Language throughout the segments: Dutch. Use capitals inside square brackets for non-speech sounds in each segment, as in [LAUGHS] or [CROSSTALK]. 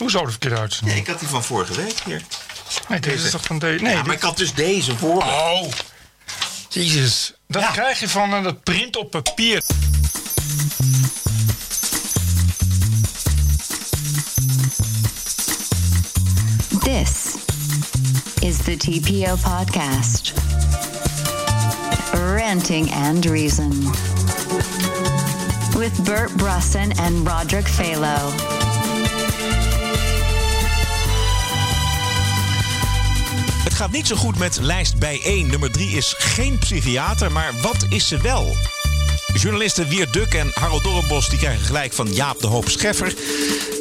Hoezo de verkeerde Ja, uitzending? ik had die van vorige week hier. Nee, deze is toch van deze? Nee, Ja, maar ik had dus deze voor. Oh, jezus. Dat Ja. krijg je van eh, dat print op papier. This is the TPO podcast. Ranting and Reason. With Bert Brusson and Roderick Phalo. Gaat niet zo goed met lijst bijeen. Nummer 3 is geen psychiater, maar wat is ze wel? Journalisten Wier Duk en Harold Dorrenbos die krijgen gelijk van Jaap de Hoop Scheffer.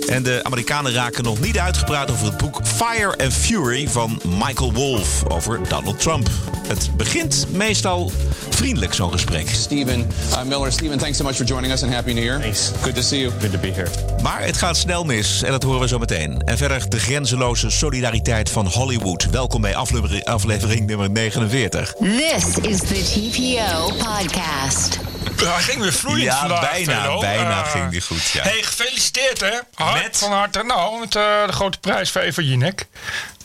En de Amerikanen raken nog niet uitgepraat over het boek Fire and Fury van Michael Wolff over Donald Trump. Het begint meestal vriendelijk, zo'n gesprek. Stephen uh, Miller. Stephen, thanks so much for joining us and Happy New Year. Thanks. Good to see you. Good to be here. Maar het gaat snel mis en dat horen we zo meteen. En verder de grenzeloze solidariteit van Hollywood. Welkom bij aflevering, aflevering nummer 49. This is the TPO podcast. Hij ging weer vloeiend Ja, vandaag, bijna, Velo. bijna Eh, ging die goed, ja. hey, gefeliciteerd hè. Hart Met? van harte. Nou, met eh, de grote prijs voor Eva Jinek.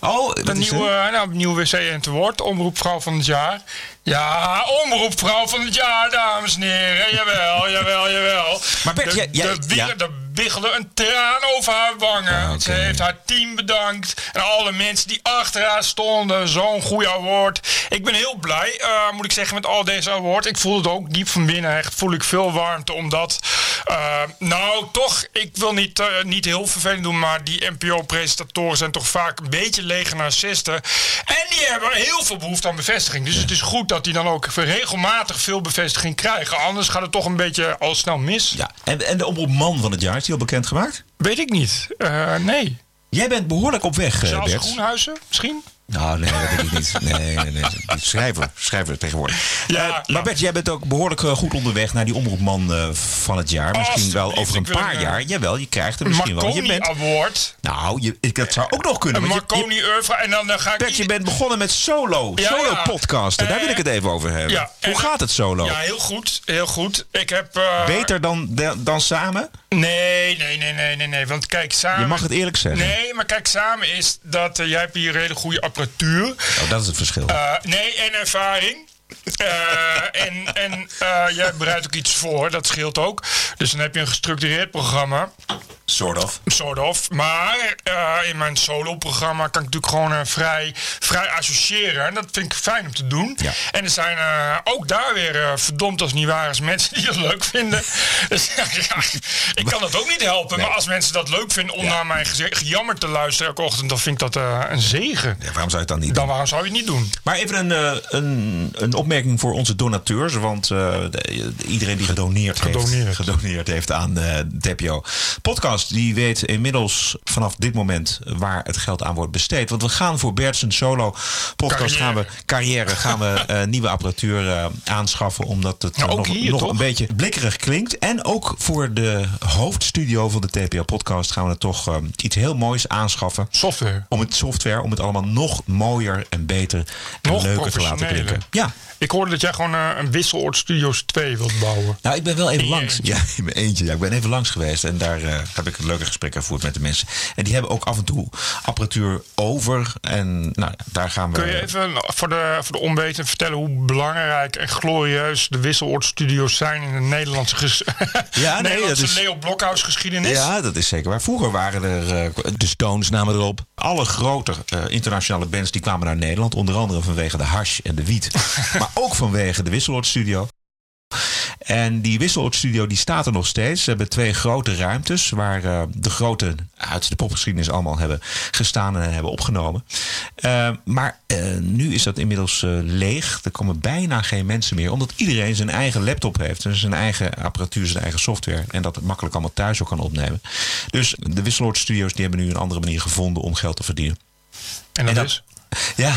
Oh, De nieuwe, eh, nou, nieuwe WC en te woord. Omroepvrouw van het jaar. Ja, omroepvrouw van het jaar, dames en heren. Jawel, jawel, jawel. Maar Bert, de, jij- jij- de, wier- ja. Biggelde een traan over haar wangen. Ah. Ze heeft haar team bedankt. En alle mensen die achter haar stonden. Zo'n goede award. Ik ben heel blij, eh, moet ik zeggen, met al deze awards. Ik voel het ook diep van binnen. Echt voel ik veel warmte. Omdat, eh, nou toch, ik wil niet, eh, niet heel vervelend doen. Maar die NPO-presentatoren zijn toch vaak een beetje lege narcisten. En die hebben heel veel behoefte aan bevestiging. Dus het is goed dat die dan ook regelmatig veel bevestiging krijgen. Anders gaat het toch een beetje al snel mis. Ja, en, en de omroep man van het jaar, is die al bekend gemaakt? Weet ik niet. Eh, nee. Jij bent behoorlijk op weg, eh, Charles Bert. Groenhuizen misschien? Nou, nee, dat denk ik niet. Nee, nee, nee. Schrijver, schrijver tegenwoordig. Ja, Eh, ja. Maar Bert, jij bent ook behoorlijk eh, goed onderweg naar die omroepman eh, van het jaar. Misschien wel over een paar jaar. eh, Jawel, je krijgt er misschien wel. Je bent, Award. nou, je, ik, dat zou ook nog kunnen. Een want je- je, Marconi oeuvre. En dan, ga ik... Bert, je bent begonnen met solo. Ja, solo podcasten. Daar wil ik het even over hebben. Hoe gaat het solo? Ja, heel goed. Heel goed. Ik heb... eh, Beter dan, de- dan samen? Nee, nee, nee, nee, nee, nee. Want kijk, samen... Je mag het eerlijk zeggen. Nee, maar kijk, samen is dat... eh, jij hebt hier hele goede apparatuur. Oh, dat is het verschil. Eh, nee, en ervaring. Eh, en en eh, jij bereidt ook iets voor, dat scheelt ook. Dus dan heb je een gestructureerd programma. Sort of. Sort of. Maar eh, in mijn solo-programma kan ik natuurlijk gewoon eh, vrij, vrij associëren. En dat vind ik fijn om te doen. Ja. En er zijn eh, ook daar weer verdomd als het niet waar is mensen die dat leuk vinden. [LAUGHS] Dus ja, ik kan dat ook niet helpen. Maar als mensen dat leuk vinden om naar mijn gejammer te luisteren elke ochtend, dan vind ik dat een zegen. Ja, waarom zou je het dan niet Dan doen? waarom zou je het niet doen? Maar even een, een, een opmerking voor onze donateurs. Want de- iedereen die gedoneerd, Gedoneerd. heeft, gedoneerd heeft aan eh TPO Podcast... die weet inmiddels vanaf dit moment waar het geld aan wordt besteed. Want we gaan voor Bert's solo podcast Carrière. gaan we, carrière gaan we [LAUGHS] eh, nieuwe apparatuur eh, aanschaffen. Omdat het Nou, nog, hier, nog een beetje blikkerig klinkt. En ook voor de hoofdstudio van de TPO Podcast gaan we er toch eh, iets heel moois aanschaffen Software. om het software, om het allemaal nog mooier en beter en Nog leuker te laten klinken. Ja. Ik hoorde dat jij gewoon eh, een Wisseloord Studios 2 wilt bouwen. Nou, ik ben wel even langs. Ja, in mijn eentje. Ja, ik ben even langs geweest en daar eh, heb ik een leuke gesprekken gevoerd met de mensen. En die hebben ook af en toe apparatuur over. En nou, daar gaan we. Kun je even voor de, voor de onwetenden vertellen hoe belangrijk en glorieus de Wisseloord Studios zijn in de Nederlandse, ges- [LAUGHS] Ja, nee, Nederlandse dat is- Leo Blokhuis geschiedenis? Ja, dat is zeker waar. Vroeger waren er eh, de Stones namen erop. Alle grote internationale bands die kwamen naar Nederland. Onder andere vanwege de hash en de wiet. [LAUGHS] maar ook vanwege de Wisseloord Studio. En die Wisseloord Studio die staat er nog steeds. Ze hebben twee grote ruimtes waar eh, de grote uit de popgeschiedenis allemaal hebben gestaan en hebben opgenomen. Eh, maar eh, nu is dat inmiddels leeg. Er komen bijna geen mensen meer, omdat iedereen zijn eigen laptop heeft. En zijn eigen apparatuur, zijn eigen software. En dat het makkelijk allemaal thuis ook kan opnemen. Dus de Wisseloord Studios die hebben nu een andere manier gevonden om geld te verdienen. En dat En dat- is? Ja,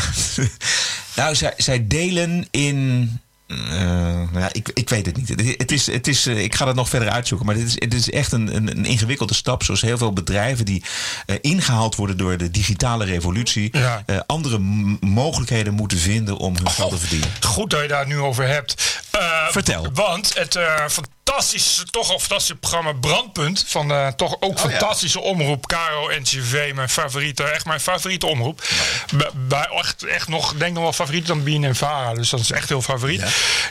[LAUGHS] nou, zij, zij delen in. nou ja, ik, ik weet het niet. Het- is, het is, eh, ik ga dat nog verder uitzoeken. Maar dit is, het is echt een, een, een ingewikkelde stap. Zoals heel veel bedrijven die eh, ingehaald worden door de digitale revolutie. Ja. andere mogelijkheden moeten vinden om hun geld te verdienen. Goed dat je daar nu over hebt. Vertel. Want het fantastisch, toch een fantastisch programma Brandpunt. Van eh, toch ook fantastische omroep. Caro NCV, mijn favoriete, echt mijn favoriete omroep. Bij, bij echt, echt nog, denk nog wel favoriet dan Bien en Vara. Dus dat is echt heel favoriet.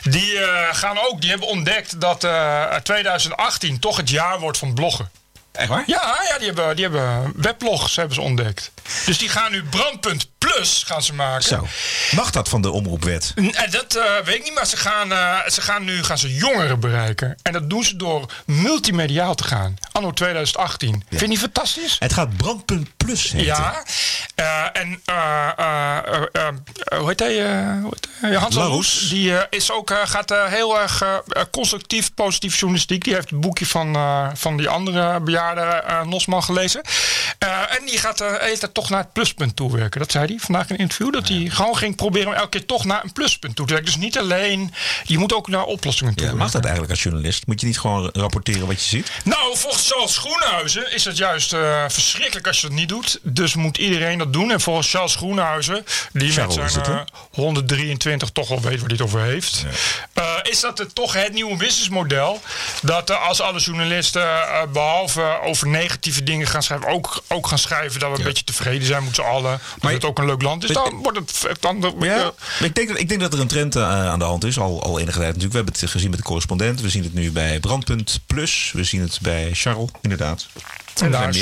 Die eh, gaan ook, die hebben ontdekt dat eh, 2018 toch het jaar wordt van bloggen. Echt waar? Ja, ja die, hebben, die hebben weblogs hebben ze ontdekt. Dus die gaan nu Brandpunt Plus gaan ze maken. Zo. Mag dat van de omroepwet? En dat eh, weet ik niet, maar ze gaan, eh, ze gaan nu gaan ze jongeren bereiken. En dat doen ze door multimediaal te gaan. Anno 2018. Vind je niet fantastisch? Het gaat Brandpunt Plus heten. Ja, eh, en eh, eh, eh, eh, hoe heet hij? eh? Hans Laroes. Die eh, is ook, eh, gaat eh, heel erg eh, eh, constructief, positief journalistiek. Die heeft het boekje van, eh, van die andere bejaarde eh, Nosman gelezen. Eh, en die gaat uh, er toch naar het pluspunt toewerken. Dat zei hij vandaag in een interview. Dat hij gewoon ging proberen om elke keer toch naar een pluspunt toe te werken. Dus niet alleen, je moet ook naar oplossingen toe Ja, mag dat eigenlijk als journalist? Moet je niet gewoon rapporteren wat je ziet? nou, volgens Charles Groenhuizen is het juist eh, verschrikkelijk als je dat niet doet. Dus moet iedereen dat doen. En volgens Charles Groenhuizen, die Charles met zijn het, hè? eh, 123 toch wel weet waar hij het over heeft. eh, is dat het toch het nieuwe businessmodel. Dat als alle journalisten, eh, behalve over negatieve dingen gaan schrijven, ook, ook gaan schrijven dat we een beetje tevreden zijn met z'n allen. Dat het ook een leuk land is. Dan wordt het dan, dan, Ja, eh, maar ik denk, dat, ik denk dat er een trend eh, aan de hand is, al, al enige tijd natuurlijk. We hebben het gezien met de correspondent. We zien het nu bij Brandpunt Plus. We zien het bij Charles, inderdaad. En Nou,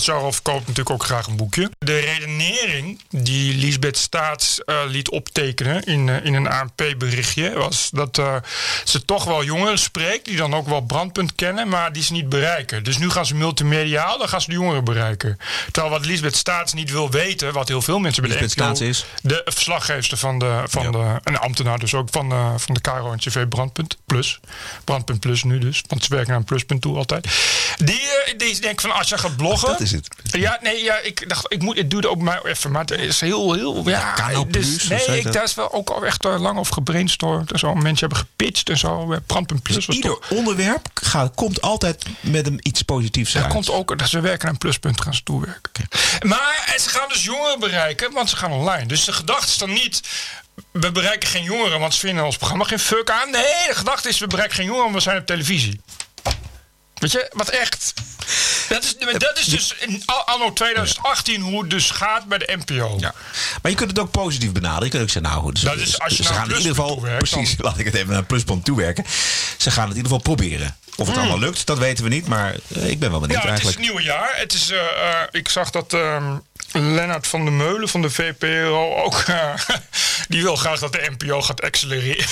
Charles verkoopt natuurlijk ook graag een boekje. De redenering die Lisbeth Staats eh, liet optekenen in, eh, in een ANP-berichtje... was dat eh, ze toch wel jongeren spreekt... die dan ook wel brandpunt kennen, maar die ze niet bereiken. Dus nu gaan ze multimediaal, dan gaan ze de jongeren bereiken. Terwijl wat Lisbeth Staats niet wil weten... wat heel veel mensen bij de Lisbeth NPO... Staats is? De verslaggeefster van de... Van Ja. de een ambtenaar dus ook van de, van de KRO en CV Brandpunt Plus. Brandpunt Plus nu dus, want ze werken naar een pluspunt toe altijd. Die, die denkt van als je gaat bloggen... Dat is het. Ja, nee, ja, ik dacht, ik moet, het duurde ook maar even, maar het is heel, heel, ja, Kanaal dus, of nee, ik, dat- daar is wel ook al echt eh, lang over gebrainstormd en zo. Mensen hebben gepitcht en zo. eh, Brandpunt Plus Dus Ieder onderwerp gaat, komt altijd met een iets positiefs uit. komt ook, dat ze werken aan pluspunt, gaan ze toewerken. Maar en ze gaan dus jongeren bereiken, want ze gaan online. Dus de gedachte is dan niet, we bereiken geen jongeren, want ze vinden ons programma geen fuck aan. Nee, de gedachte is, we bereiken geen jongeren, want we zijn op televisie. Weet je, wat echt. Dat is, dat is dus in anno 2018 hoe het dus gaat bij de NPO. Ja. Maar je kunt het ook positief benaderen. Je kunt ook zeggen, nou goed, Dat is als je ze naar gaan in ieder geval, toewerkt, precies, laat ik het even naar een pluspunt toewerken. Ze gaan het in ieder geval proberen. Of het allemaal lukt, dat weten we niet, maar eh, ik ben wel benieuwd Hmm. Ja, het is eigenlijk. het nieuwe jaar. Het is, eh, eh, ik zag dat ehm Lennart van der Meulen van de VPRO ook... [LAUGHS] die wil graag dat de NPO gaat accelereren.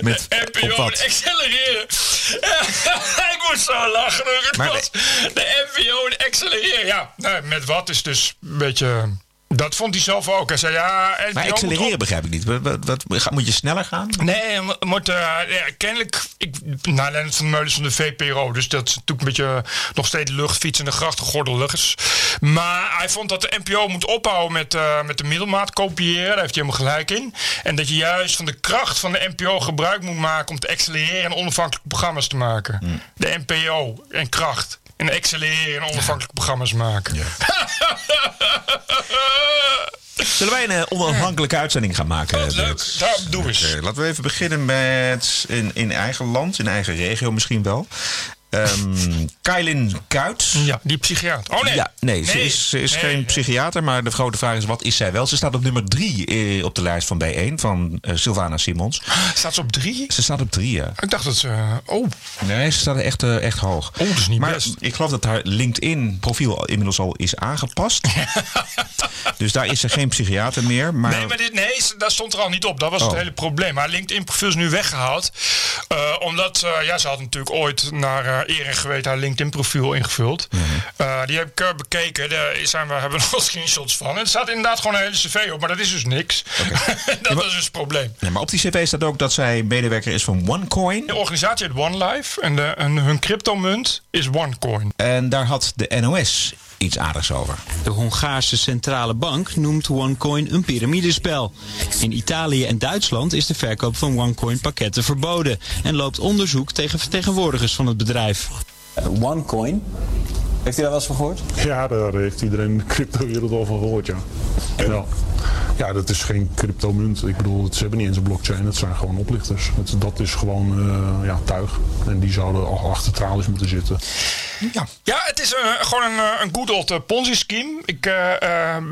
Met- de NPO moet accelereren. [LAUGHS] ik moest zo lachen. hoor. Het Maar was de NPO moet accelereren. Ja, nou, met wat is dus een beetje... Dat vond hij zelf ook. Hij zei ja... Maar accelereren begrijp ik niet. Wat, wat, moet je sneller gaan? Nee, mo- moet, eh, ja, kennelijk. Ik, nou, Lennart van Meulens van de VPRO. Dus dat is natuurlijk een beetje nog steeds luchtfietsen en de grachtengordelers. Maar hij vond dat de NPO moet ophouden met, eh, met de middelmaat kopiëren. Daar heeft hij helemaal gelijk in. En dat je juist van de kracht van de NPO gebruik moet maken om te accelereren en onafhankelijke programma's te maken. De NPO en kracht. En accelereren en onafhankelijke programma's maken. [LAUGHS] Zullen wij een eh, onafhankelijke uitzending gaan maken? Leuk. Bert? Daar, doe eens. Oké, laten we even beginnen met in, in eigen land, in eigen regio misschien wel. Ehm Kailin Kuit. Ja, die psychiater. Oh nee. Ja, nee, ze is, ze is Nee, geen nee. psychiater, maar de grote vraag is: wat is zij wel? Ze staat op nummer drie eh, op de lijst van B1 van eh, Sylvana Simons. [GASPS] Staat ze op drie? Ze staat op drie, ja. Ik dacht dat ze. Oh, Nee, ze staat echt, eh, echt hoog. Oh, dat is niet maar best. ik geloof dat haar LinkedIn-profiel inmiddels al is aangepast. [LAUGHS] dus daar is ze geen psychiater meer. Maar, Nee, maar dit, nee, daar stond er al niet op. Dat was het Oh. hele probleem. Maar LinkedIn-profiel is nu weggehaald. Eh, omdat, eh, ja, ze had natuurlijk ooit naar eer en geweten haar LinkedIn-profiel ingevuld. Mhm. Eh, die heb ik eh, bekeken. Daar zijn we, hebben we [LAUGHS] nog screenshots van. En er staat inderdaad gewoon een hele cv op. Maar dat is dus niks. [LAUGHS] dat was dus het probleem. Maar op die cv staat ook dat zij medewerker is van OneCoin. De organisatie heet OneLife. En, de, en hun cryptomunt is OneCoin. En daar had de NOS iets aardigs over. De Hongaarse centrale bank noemt OneCoin een piramidespel. In Italië en Duitsland is de verkoop van OneCoin pakketten verboden en loopt onderzoek tegen vertegenwoordigers van het bedrijf. OneCoin. Heeft u daar wel eens van gehoord? Ja, daar heeft iedereen in de cryptowereld al van gehoord, ja. ja. Ja, dat is geen cryptomunt. Ik bedoel, ze hebben niet eens een blockchain. Het zijn gewoon oplichters. Het, dat is gewoon eh, ja, tuig. En die zouden al achter tralies moeten zitten. Ja, ja het is een, gewoon een, eh, een good old eh, Ponzi-scheme. Ik, eh, eh,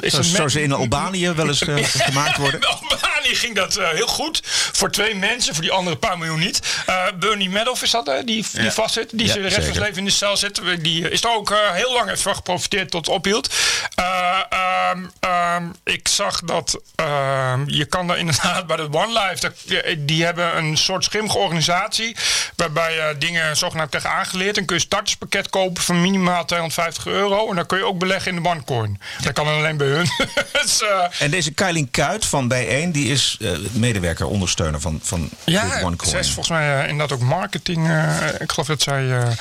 is Zo, een zo met- ze in Albanië wel eens eh, [LAUGHS] gemaakt worden. In Albanië ging dat eh, heel goed. Voor twee mensen, voor die andere paar miljoen niet. Eh, Bernie Madoff is dat, hè, die, die Ja. vastzit. Die Ja, de rest van zijn leven in de cel zit. Die eh, is er ook eh, heel lang heeft van geprofiteerd tot het ophield. Eh, ehm, ehm, ik zag dat ehm, je kan daar inderdaad bij de One Life... dat- die- die hebben een soort schimmige organisatie... waarbij je dingen zogenaamd tegen aangeleerd... en kun je starterspakket kopen van minimaal 250 euro... en dan kun je ook beleggen in de OneCoin. Dat kan alleen bij hun. [LAUGHS] dus, eh, En deze Kailin Kuit van Bijeen, die is eh, medewerker, ondersteuner van, van Ja, OneCoin. is volgens mij eh, inderdaad ook marketing. eh, ik geloof dat zij. eh, Maar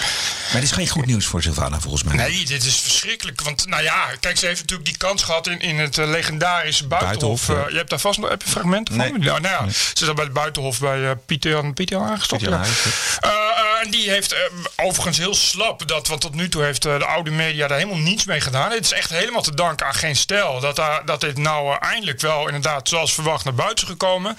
dit is geen goed nieuws voor Sylvana, volgens mij. Nee, dit is verschrikkelijk. Want nou ja, kijk, ze heeft natuurlijk die kans gehad in, in het eh, legendarische Buitenhof. Buitenhof, ja. Eh, je hebt daar vast nog heb je fragmenten van? Nee. Ja, nou ja, ze is al bij het Buitenhof bij eh, Pieter Pieter aangestopt. Pieter Jan ja. Huijs, en die heeft eh, overigens heel slap, dat, want tot nu toe heeft eh, de oude media daar helemaal niets mee gedaan. Het is echt helemaal te danken aan geen stijl. Dat, daar- dat dit nou eh, eindelijk wel inderdaad zoals verwacht naar buiten is gekomen.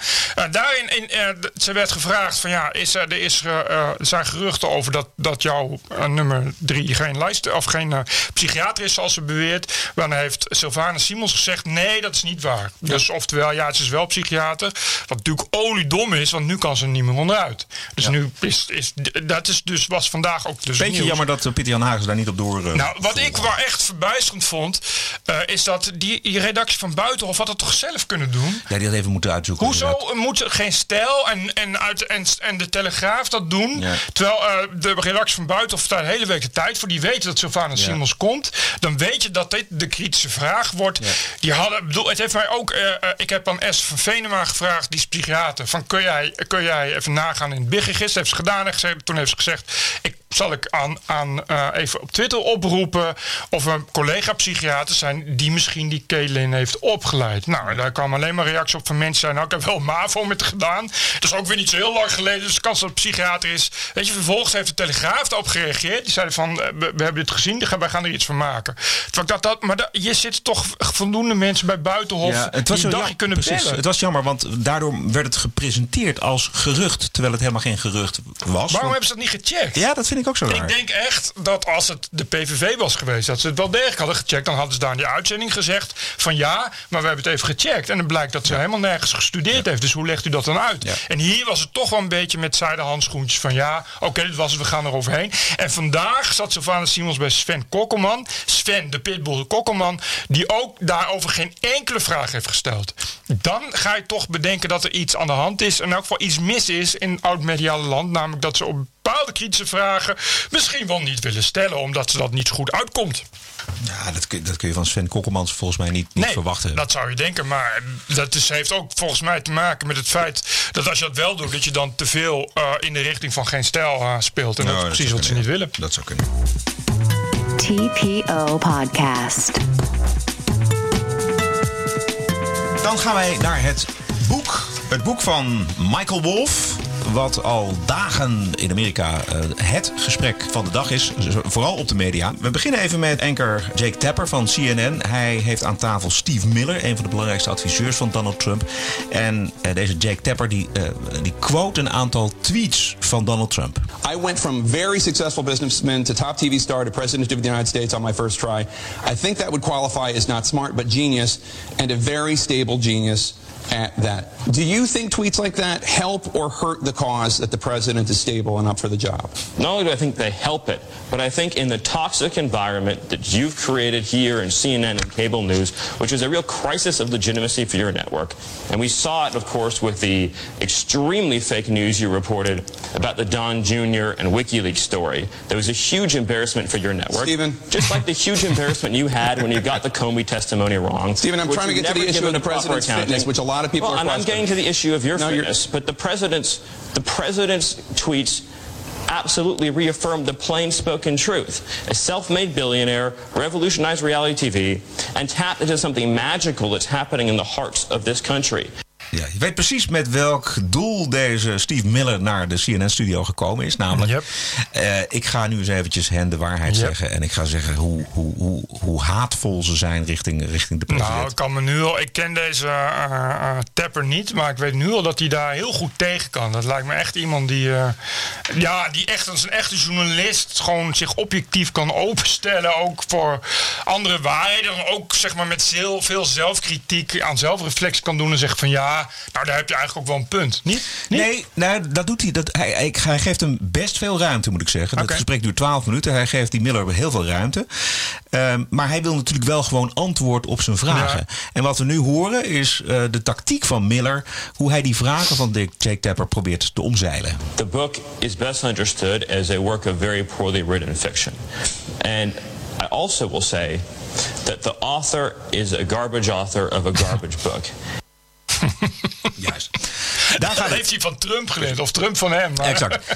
Daarin, in, ze werd gevraagd van ja, is, er, is, er zijn geruchten over dat, dat jouw nummer drie geen lijst of geen psychiater is zoals ze beweert. Dan heeft Sylvana Simons gezegd nee, dat is niet waar. Dus oftewel, ja, ze is wel psychiater. Wat natuurlijk oliedom is, want nu kan ze er niet meer onderuit. Dus nu is, is dat is dus was vandaag ook dus Beetje nieuws. jammer dat eh, Pieter Jan Hagens daar niet op door... eh, Nou, wat ik wel echt verbijsterend vond, eh, is dat die, die redactie van Buitenhof had het toch zelf kunnen doen? Ja, die had even moeten uitzoeken. Hoezo inderdaad. moet geen stijl en, en, uit, en, en de Telegraaf dat doen? Ja. Terwijl de redactie van Buitenhof daar de hele week de tijd voor. Die weten dat Sylvana Simons komt. Dan weet je dat dit de kritische vraag wordt. Die hadden, bedoel, het heeft mij ook... ik heb aan S. van Venema gevraagd, die is psychiater. Van, kun jij, kun jij even nagaan in het BIG-register? Heeft ze gedaan. En gezegd, toen heeft ze gezegd... Ik, zal ik aan, aan eh, even op Twitter oproepen of er collega-psychiaters zijn die misschien die Kaelin heeft opgeleid. Nou, daar kwam alleen maar reacties op van mensen zijn. Nou, ik heb wel MAVO met gedaan. Dat is ook weer niet zo heel lang geleden. Dus de kans dat het psychiater is. Weet je, vervolgens heeft de Telegraaf daarop gereageerd. Die zeiden van, eh, we, we hebben dit gezien, wij gaan er iets van maken. Terwijl ik dacht, dat, maar je zit toch voldoende mensen bij Buitenhof Ja, het was die een dagje kunnen precies. bellen. Het was jammer, want daardoor werd het gepresenteerd als gerucht, terwijl het helemaal geen gerucht was. Waarom hebben ze dat niet gecheckt? Ja, dat vind ik ook zo raar. Ik denk echt dat als het de PVV was geweest, dat ze het wel degelijk hadden gecheckt. Dan hadden ze daar in die uitzending gezegd van ja, maar we hebben het even gecheckt. En dan blijkt dat ze helemaal nergens gestudeerd heeft. Dus hoe legt u dat dan uit? Ja. En hier was het toch wel een beetje met zijde handschoentjes van ja, oké, dit was het, we gaan er overheen. En vandaag zat Sylvana Simons bij Sven Kokkelman. Sven, de pitbull Kokkelman, die ook daarover geen enkele vraag heeft gesteld. Dan ga je toch bedenken dat er iets aan de hand is. En in elk geval iets mis is in oud-mediale land. Namelijk dat ze op bepaalde kritische vragen misschien wel niet willen stellen. Omdat ze dat niet goed uitkomt. Ja, dat kun, dat kun je van Sven Kokkelmans volgens mij niet, niet verwachten. dat zou je denken. Maar dat is, heeft ook volgens mij te maken met het feit dat als je dat wel doet, dat je dan te veel eh, in de richting van geen stijl eh, speelt. En dat is precies wat ze niet willen. Dat zou kunnen. TPO Podcast. Dan gaan wij naar het boek. Het boek van Michael Wolff. Wat al dagen in Amerika eh, het gesprek van de dag is. Vooral op de media. We beginnen even met anker Jake Tapper van CNN. Hij heeft aan tafel Steve Miller, een van de belangrijkste adviseurs van Donald Trump. En eh, deze Jake Tapper die, eh, die quote een aantal tweets van Donald Trump. I went from very successful businessman to top TV star to president of the United States on my first try. I think that would qualify as not smart but genius and a very stable genius at that. Do you think tweets like that help or hurt the cause that the president is stable and up for the job? Not only do I think they help it, but I think in the toxic environment that you've created here in CNN and cable news, which is a real crisis of legitimacy for your network. And we saw it, of course, with the extremely fake news you reported about the Don Jr. and WikiLeaks story. That was a huge embarrassment for your network. Stephen. Just like the huge embarrassment you had when you got the Comey testimony wrong. Stephen, I'm trying to get to the issue of the president's fitness, which a lot of people well, are and I'm getting to the issue of your No, fitness, but the president's the president's tweets absolutely reaffirmed the plain spoken truth. A self made billionaire revolutionized reality TV and tapped into something magical that's happening in the hearts of this country. Ja, weet precies met welk doel deze Steve Miller naar de CNN-studio gekomen is. Namelijk, Yep. eh, ik ga nu eens eventjes hen de waarheid Yep. zeggen. En ik ga zeggen hoe, hoe, hoe, hoe haatvol ze zijn richting, richting de president. Nou, ik kan me nu al. Ik ken deze eh, Tapper niet, maar ik weet nu al dat hij daar heel goed tegen kan. Dat lijkt me echt iemand die. ja, die echt als een echte journalist gewoon zich objectief kan openstellen. Ook voor andere waarheden. En ook zeg maar met heel veel zelfkritiek aan zelfreflectie kan doen. En zeggen van ja, nou daar heb je eigenlijk ook wel een punt. Niet? Niet? Nee, nou, dat doet hij. Dat, hij, hij, hij geeft hem best veel ruimte, moet ik zeggen. Oké. Het gesprek duurt 12 minuten. Hij geeft die Miller heel veel ruimte. Ehm, maar hij wil natuurlijk wel gewoon antwoord op zijn vragen. Ja. En wat we nu horen is eh, de tactiek van Miller. Hoe hij die vragen van Dick Jake Tapper probeert te omzeilen. The book is best understood as a work of very poorly written fiction. And I also will say that the author is a garbage author of a garbage [LAUGHS] book. Heeft hij van Trump geleerd, of Trump van hem. maar- Exact.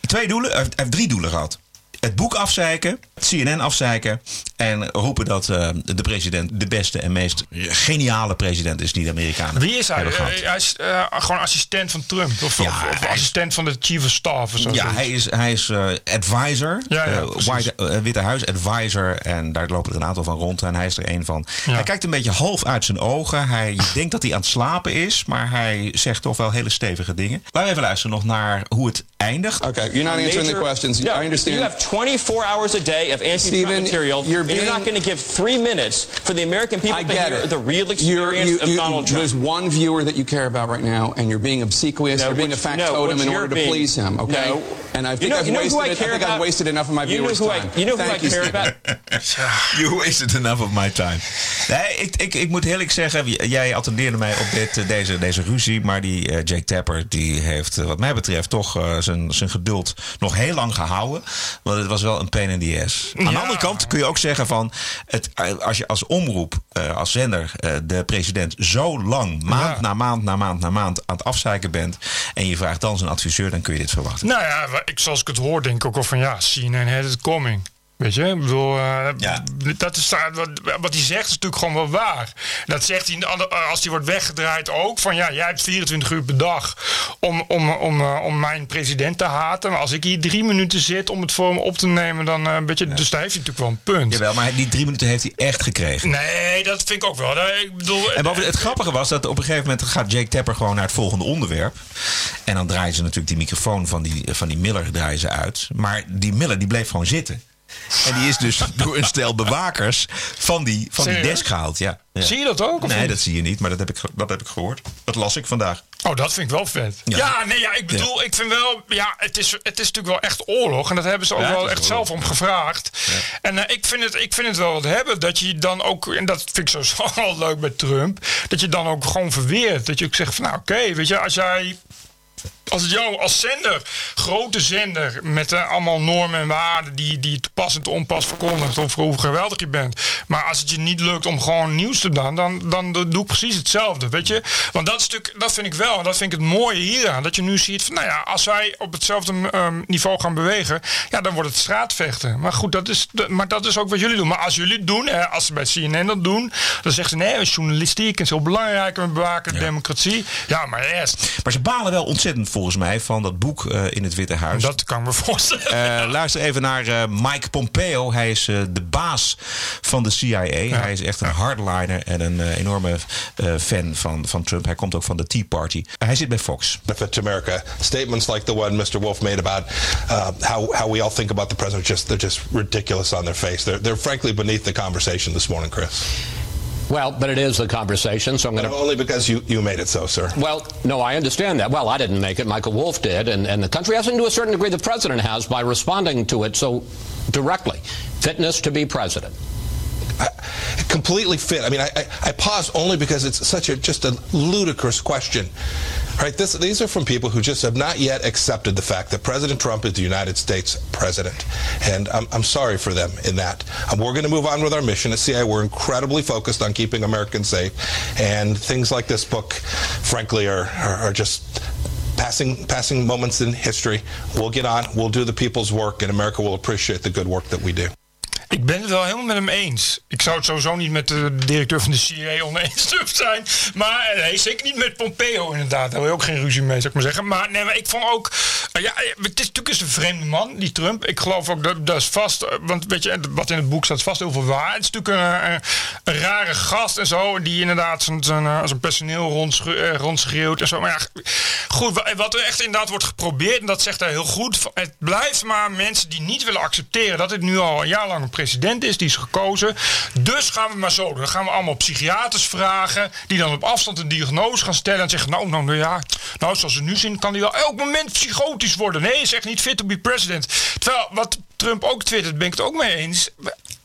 Twee doelen, hij heeft drie doelen gehad. Het boek afzeiken, CNN afzeiken en roepen dat eh, de president de beste en meest geniale president is die de Amerikanen Wie is hij? Eh, hij is eh, gewoon assistent van Trump. Of, Ja, of, of hij is- assistent van de chief of staff. Of zo, Ja, hij is, hij is eh, advisor, Ja. White, Witte Huis advisor. En daar lopen er een aantal van rond en hij is er één van. Ja. Hij kijkt een beetje half uit zijn ogen. Hij je denkt dat hij aan het slapen is, maar hij zegt toch wel hele stevige dingen. Laten we even luisteren nog naar hoe het eindigt. Okay, you're not answering the questions. No, I understand. You have 24 hours a day of anti-Trump material. you're and you're not going to give three minutes for the American people I to get hear it. the real experience you- of you- Donald Trump. There's one viewer that you care about right now, and you're being obsequious. No, you're being a what- no, factotum in you're order to please him. Okay, No. and I think know- I've know who wasted. I it- I care think I've wasted enough of my You know viewers' who I, time. you know who Thank I you, care Steven. about? [LAUGHS] You wasted enough of my time. Nee, ik, ik, ik moet eerlijk zeggen, jij attendeerde mij op dit, eh, deze, deze ruzie. Maar die eh, Jake Tapper, die heeft eh, wat mij betreft toch eh, zijn, zijn geduld nog heel lang gehouden. Want het was wel een pain in the ass. Aan de andere kant kun je ook zeggen van, het, eh, als je als omroep, eh, als zender, eh, de president zo lang, maand Ja. na maand na maand na maand aan het afzeiken bent. En je vraagt dan zijn adviseur, dan kun je dit verwachten. Nou ja, ik, zoals ik het hoor, denk ik ook wel van ja, CNN had it coming. Weet je, ik bedoel, eh, Ja. dat is, daar- wat, wat hij zegt is natuurlijk gewoon wel waar. Dat zegt hij alle- als hij wordt weggedraaid ook. Van ja, jij hebt 24 uur per dag om, om, om, eh, om mijn president te haten. Maar als ik hier drie minuten zit om het voor hem op te nemen, dan eh, een beetje. Dus daar heeft hij natuurlijk wel een punt. Jawel, maar die drie minuten heeft hij echt gekregen. Nee, dat vind ik ook wel. Ik bedoel, En bovendien, het grappige was dat op een gegeven moment gaat Jake Tapper gewoon naar het volgende onderwerp. En dan draaien ze natuurlijk die microfoon van die, van die Miller draaien ze uit. Maar die Miller die bleef gewoon zitten. En die is dus door een stel bewakers van die, van die desk gehaald. Ja. Ja. Zie je dat ook? Of Nee, niet? dat zie je niet, maar dat heb ik, dat heb ik gehoord. Dat las ik vandaag. Oh, dat vind ik wel vet. Ja. Ja, nee, ja, ik bedoel, ik vind wel, ja, het is, het is natuurlijk wel echt oorlog. En dat hebben ze ook wel echt zelf om gevraagd. En eh, ik, vind het, ik vind het wel wat hebben dat je dan ook, en dat vind ik sowieso [LAUGHS] wel leuk bij Trump, dat je dan ook gewoon verweert. Dat je ook zegt van, nou oké, weet je, als jij als het jou als zender, grote zender, met eh, allemaal normen en waarden die, die te pas en te onpas verkondigt over hoe geweldig je bent. Maar als het je niet lukt om gewoon nieuws te doen, dan, dan doe ik precies hetzelfde, weet je. Want dat, natuurlijk, dat vind ik wel, en dat vind ik het mooie hieraan. Dat je nu ziet van, nou ja, als wij op hetzelfde ehm, niveau gaan bewegen, ja, dan wordt het straatvechten. Maar goed, dat is, maar dat is ook wat jullie doen. Maar als jullie het doen, hè, als ze bij CNN dat doen, dan zeggen ze, nee, journalistiek is heel belangrijk, we bewaken de democratie. Ja, maar eerst, Maar ze balen wel ontzettend volgens mij van dat boek eh, in het Witte Huis. dat kan me voorstellen. Eh, luister even naar eh, Mike Pompeo. Hij is eh, de baas van de CIA. Hij is echt een hardliner en een enorme eh, fan van, van Trump. Hij komt ook van de Tea Party. hij zit bij Fox. benefit to America. Statements like the one Mr. Wolf made about uh, how how we all think about the president just they're just ridiculous on their face. They're they're frankly beneath the conversation this morning, Chris. Well, but it is the conversation, so I'm going to. only because you you made it so, sir. Well, no, I understand that. Well, I didn't make it. Michael Wolf did, and, and the country has, and to a certain degree, the president has by responding to it so directly. Fitness to be president. Completely fit. I mean, I, I, I pause only because it's such a just a ludicrous question, right? This, these are from people who just have not yet accepted the fact that President Trump is the United States president, and I'm, I'm sorry for them in that. Um, we're going to move on with our mission at CIA. We're incredibly focused on keeping Americans safe, and things like this book, frankly, are are, are just. Passing, passing moments in history. We'll get on. We'll do the people's work, and America will appreciate the good work that we do. Ik ben het wel helemaal met hem eens. Ik zou het sowieso niet met de directeur van de CIA oneens [LAUGHS] zijn. Maar nee, zeker niet met Pompeo inderdaad. Daar wil je ook geen ruzie mee, zou ik maar zeggen. Maar, nee, maar ik vond ook... Uh, ja, het is natuurlijk eens een vreemde man, die Trump. Ik geloof ook, dat, dat is vast... Want weet je, wat in het boek staat, vast heel veel waar. Het is natuurlijk een, rare gast en zo. Die inderdaad zijn, zijn, personeel rondschreeuwt, rondschreeuwt en zo. Maar ja, goed, wat er echt inderdaad wordt geprobeerd... en dat zegt hij heel goed... het blijft maar mensen die niet willen accepteren... dat dit nu al een jaar lang president is, die is gekozen. Dus gaan we maar zo. Dan gaan we allemaal psychiaters vragen... die dan op afstand een diagnose gaan stellen... en zeggen, nou, nou, nou ja... nou, zoals we nu zien, kan hij wel elk moment psychotisch worden. Nee, is echt niet fit to be president. Terwijl, wat Trump ook twittert, ben ik het ook mee eens...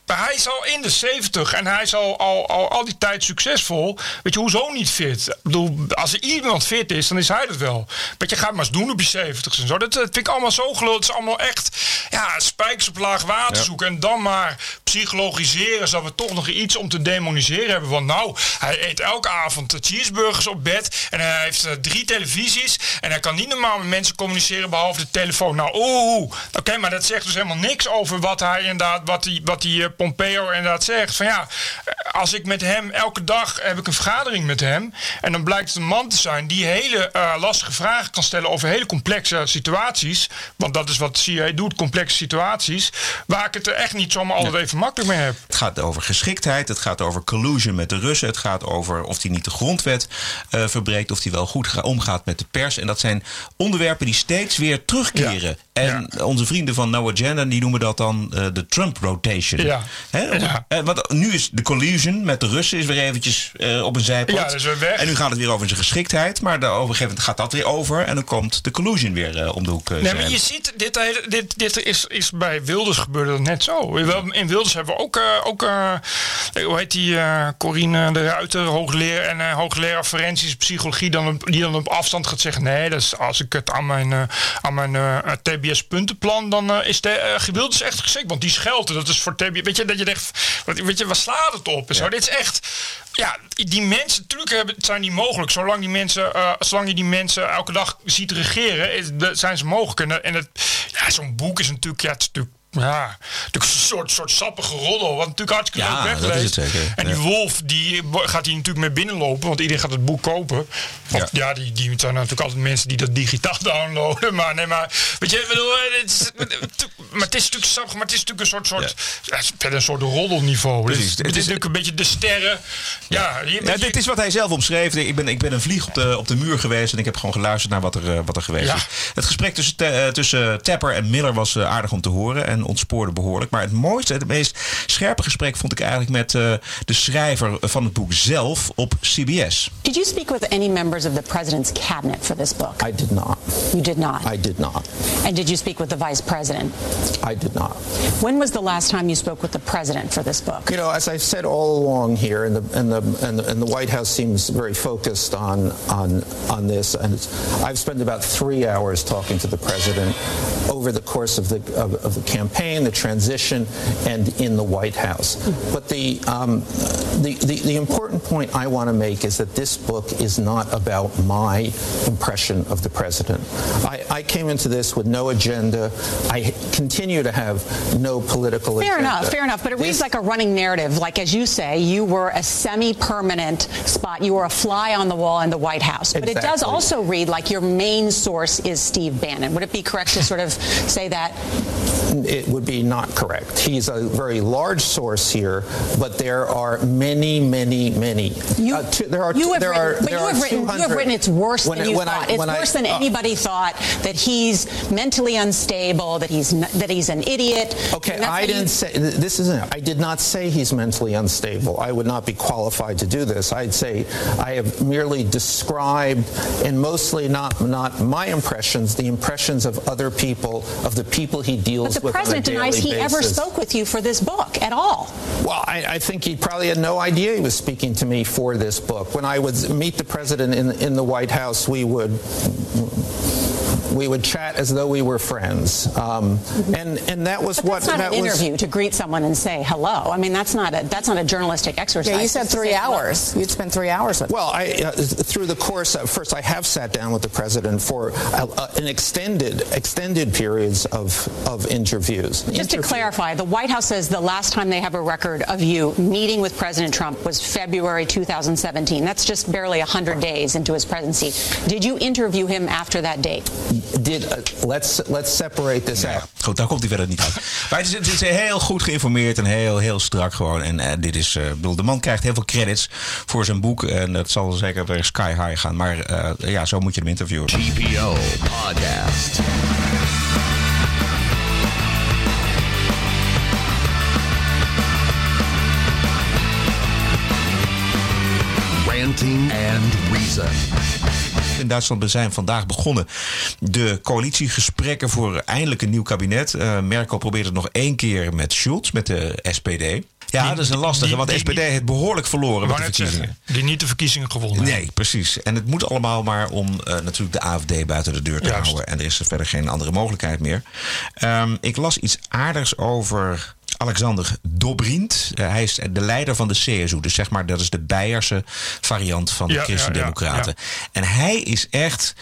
Maar hij is al in de 70 en hij is al, al, al, al die tijd succesvol. Weet je, hoezo niet fit? Ik bedoel, als er iemand fit is, dan is hij dat wel. Maar je gaat maar eens doen op je 70 en zo. Dat, dat vind ik allemaal zo gelul. Het is allemaal echt ja, spijkers op laag water ja. zoeken. En dan maar psychologiseren, zodat we toch nog iets om te demoniseren hebben. Want nou, hij eet elke avond cheeseburgers op bed. En hij heeft uh, drie televisies. En hij kan niet normaal met mensen communiceren behalve de telefoon. Nou, oeh. Oké, okay, maar dat zegt dus helemaal niks over wat hij inderdaad, wat hij, wat hij Pompeo inderdaad zegt. Van ja, als ik met hem elke dag heb ik een vergadering met hem. En dan blijkt het een man te zijn die hele uh, lastige vragen kan stellen over hele complexe situaties. Want dat is wat CIA doet, complexe situaties. Waar ik het er echt niet zomaar altijd even makkelijk mee heb. Het gaat over geschiktheid, het gaat over collusion met de Russen. Het gaat over of hij niet de grondwet uh, verbreekt, of hij wel goed omgaat met de pers. En dat zijn onderwerpen die steeds weer terugkeren. Ja. En ja. onze vrienden van No Agenda die noemen dat dan uh, de Trump rotation. Ja. Uh, want nu is de collusion met de Russen is weer eventjes uh, op een zijpad. Ja, weer weg. En nu gaat het weer over zijn geschiktheid. Maar de, op een gegeven moment gaat dat weer over. En dan komt de collusion weer om de hoek. nee, maar je ziet, dit, dit, dit is, is bij Wilders gebeurde dat net zo. In Wilders hebben we ook, ook hoe heet die, Corine de Ruiter, hoogleraar en hoogleraar forensische psychologie, dan op, die dan op afstand gaat zeggen: nee, dat is, als ik het aan mijn, aan mijn TBS-puntenplan, dan uh, is de uh, Wilders echt geschikt. Want die schelten, dat is voor TBS. Weet je, dat je denkt, weet je, waar slaat het op? En zo. Ja. Dit is echt. Ja, die mensen, natuurlijk hebben, zijn die mogelijk. Zolang, die mensen, uh, zolang je die mensen elke dag ziet regeren, is, zijn ze mogelijk. En, en het, ja, zo'n boek is natuurlijk, ja, het is natuurlijk ja, een soort, soort sappige roddel. Wat natuurlijk hartstikke ja, leuk wegleest. En die ja. wolf, die gaat hier natuurlijk mee binnenlopen. Want iedereen gaat het boek kopen. Want ja, ja die, die zijn natuurlijk altijd mensen die dat digitaal [LAUGHS] downloaden. Maar nee, maar... Weet je, bedoel, het is, maar het is natuurlijk sappig. Maar het is natuurlijk een soort... soort ja. verder een soort roddelniveau. Precies. Het, het is natuurlijk een beetje de sterren. Ja, dit is wat hij zelf omschreef. Ik ben, ik ben een vlieg op de, op de muur geweest. En ik heb gewoon geluisterd naar wat er, wat er geweest is. Het gesprek tussen, te, tussen Tapper en Miller was aardig om te horen. En ontspoorde behoorlijk. Maar het mooiste, het meest scherpe gesprek vond ik eigenlijk met uh, de schrijver van het boek zelf op CBS. Did you speak with any members of the president's cabinet for this book? I did not. You did not? I did not. And did you speak with the vice president? I did not. When was the last time you spoke with the president for this book? You know, as I've said all along here, and the and the and the, and the White House seems very focused on on on this, and I've spent about three hours talking to the president over the course of the of, of the campaign, the transition, and in the White House. But the, um, the, the, the important point I want to make is that this book is not about my impression of the president. I, I came into this with no agenda. I continue to have no political fair agenda. enough, fair enough. But it this, reads like a running narrative. Like, as you say, you were a semi-permanent spot. You were a fly on the wall in the White House. But Exactly. it does also read like your main source is Steve Bannon. Would it be correct to sort of say that? it would be not correct. He's a very large source here, but there are many, many, many. You, uh, two, there are you have there written, are but you have written, you have written it's worse when than you when I- thought. it's when I- worse than uh, anybody thought that he's mentally unstable, that he's that he's an idiot. Okay, I didn't say this isn't. I did not say he's mentally unstable. I would not be qualified to do this. I'd say I have merely described, and mostly not not my impressions, the impressions of other people, of the people he deals with president on a denies he ever spoke with you for this book at all. Well, I, I think he probably had no idea he was speaking to me for this book. When I would meet the president in in the White House, we would we would chat as though we were friends, um, and and that was But what that's not that an was. interview to greet someone and say hello. I mean, that's not a that's not a journalistic exercise. Yeah, you said three say hello. hours. You'd spend three hours with Well, I, uh, through the course, uh, first I have sat down with the president for uh, uh, an extended extended periods of of interviews. Just to clarify, the White House says the last time they have a record of you meeting with President Trump was February 2017. That's just barely 100 days into his presidency. Did you interview him after that date? Did uh, let's let's separate this out. Goed, daar komt hij verder niet uit. [LAUGHS] Maar het is, het is heel goed geïnformeerd en heel, heel strak gewoon. En eh, dit is, eh, bedoel, de man krijgt heel veel credits voor zijn boek. En dat zal zeker weer sky high gaan. Maar eh, ja, zo moet je hem interviewen. TPO Podcast. Ranting and Reason. In Duitsland zijn vandaag begonnen de coalitiegesprekken voor eindelijk een nieuw kabinet. Eh, Merkel probeert het nog één keer met Schulz, met de SPD. Ja, dat is een lastige, die- want de SPD heeft behoorlijk verloren met de verkiezingen. zeggen, die niet de verkiezingen gewonnen. Nee, precies. En het moet allemaal maar om eh, natuurlijk de AFD buiten de deur te Juist. houden. En er is er verder geen andere mogelijkheid meer. Ehm, ik las iets aardigs over Alexander Dobrindt. Eh, hij is de leider van de CSU. Dus zeg maar, dat is de Beierse variant van de Ja, ja, Christen-Democraten. ja, En hij is echt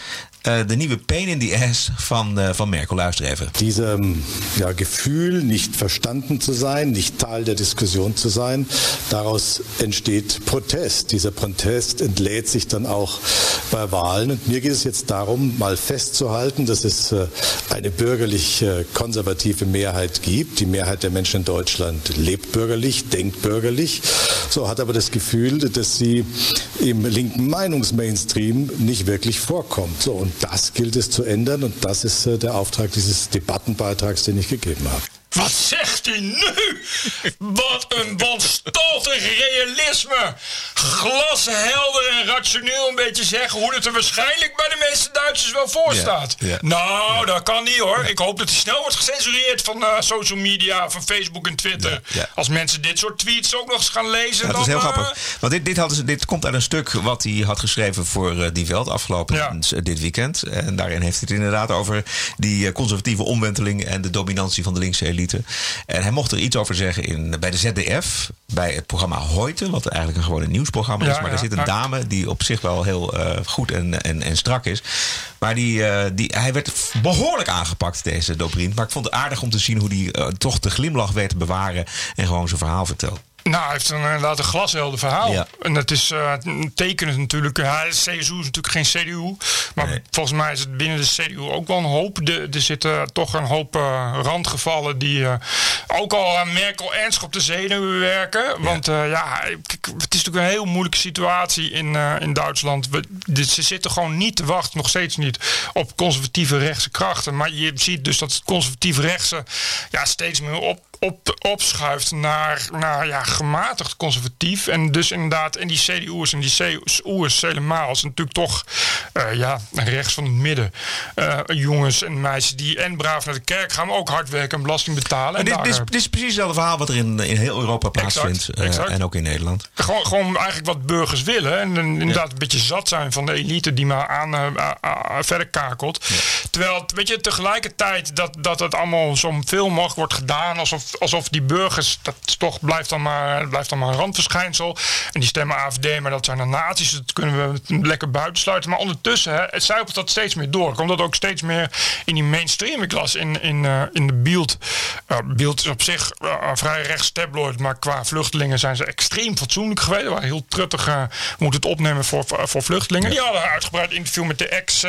eh, de nieuwe pain in the ass van, eh, van Merkel. Luister even. Diesem ja, Gefühl, nicht verstanden zu sein, nicht Teil der Diskussion zu sein, daraus entsteht Protest. Dieser Protest entlädt sich dann auch bei Wahlen. Und mir geht es jetzt darum, mal festzuhalten, dass es äh, eine bürgerlich-konservative Mehrheit gibt. Die Mehrheit der Menschen in Deutschland lebt bürgerlich, denkt bürgerlich, so hat aber das Gefühl, dass sie im linken Meinungsmainstream nicht wirklich vorkommt. So, und das gilt es zu ändern und das ist äh, der Auftrag dieses Debattenbeitrags, den ich gegeben habe. Wat zegt hij nu? Wat een wanstaltig realisme. Glashelder en rationeel een beetje zeggen hoe het er waarschijnlijk bij de meeste Duitsers wel voor staat. ja. Nou, dat kan niet hoor. Ik hoop dat hij snel wordt gecensureerd van eh, social media, van Facebook en Twitter. Als mensen dit soort tweets ook nog eens gaan lezen. Dat is heel eh, grappig. Want dit, dit, hadden ze, dit komt uit een stuk wat hij had geschreven voor eh, Die Welt afgelopen dit weekend. En daarin heeft hij het inderdaad over die conservatieve omwenteling en de dominantie van de linkse elite. En hij mocht er iets over zeggen in, bij de ZDF, bij het programma Hoyte, wat eigenlijk een gewoon een nieuwsprogramma is. Ja, Maar ja, daar zit een dame die op zich wel heel eh, goed en, en, en strak is. Maar die, eh, die, hij werd behoorlijk aangepakt, deze Dobrindt. Maar ik vond het aardig om te zien hoe hij eh, toch de glimlach weet te bewaren en gewoon zijn verhaal vertelt. Nou, hij heeft een, inderdaad een glashelder verhaal. Ja. En dat is uh, tekenend natuurlijk. Ja, de CSU is natuurlijk geen CDU. Maar volgens mij is het binnen de CDU ook wel een hoop. De, er zitten toch een hoop uh, randgevallen die uh, ook al aan Merkel ernstig op de zenuwen werken. Want ja, ja kijk, het is natuurlijk een heel moeilijke situatie in, in Duitsland. We, de, ze zitten gewoon niet te wachten, nog steeds niet, op conservatieve rechtse krachten. Maar je ziet dus dat het conservatief rechtse ja, steeds meer op op, opschuift naar, naar ja, gematigd conservatief. En dus inderdaad, en die CDU'ers en die CU'ers helemaal is natuurlijk toch uh, ja, rechts van het midden. Uh, jongens en meisjes die en braaf naar de kerk gaan, maar ook hard werken en belasting betalen. En dit, daar, dit, is, dit, is, precies hetzelfde verhaal wat er in, in heel Europa plaatsvindt. Exact, uh. En ook in Nederland. Gewoon, gewoon eigenlijk wat burgers willen. En inderdaad ja. een beetje zat zijn van de elite die maar aan verder kakelt. Ja. Terwijl, weet je, tegelijkertijd dat, dat het allemaal zo veel mogelijk wordt gedaan alsof alsof die burgers, dat toch blijft dan maar, blijft dan maar een randverschijnsel. En die stemmen AFD, maar dat zijn dan nazi's. Dat kunnen we lekker buitensluiten. Maar ondertussen, hè, het zuipelt dat steeds meer door. Komt dat ook steeds meer in die mainstream. Ik las in, in, uh, in de Beeld. Uh, Beeld is op zich uh, vrij rechts tabloid, maar qua vluchtelingen zijn ze extreem fatsoenlijk geweest. waren heel truttig uh, moeten het opnemen voor, voor vluchtelingen. Die hadden een uitgebreid interview met de ex,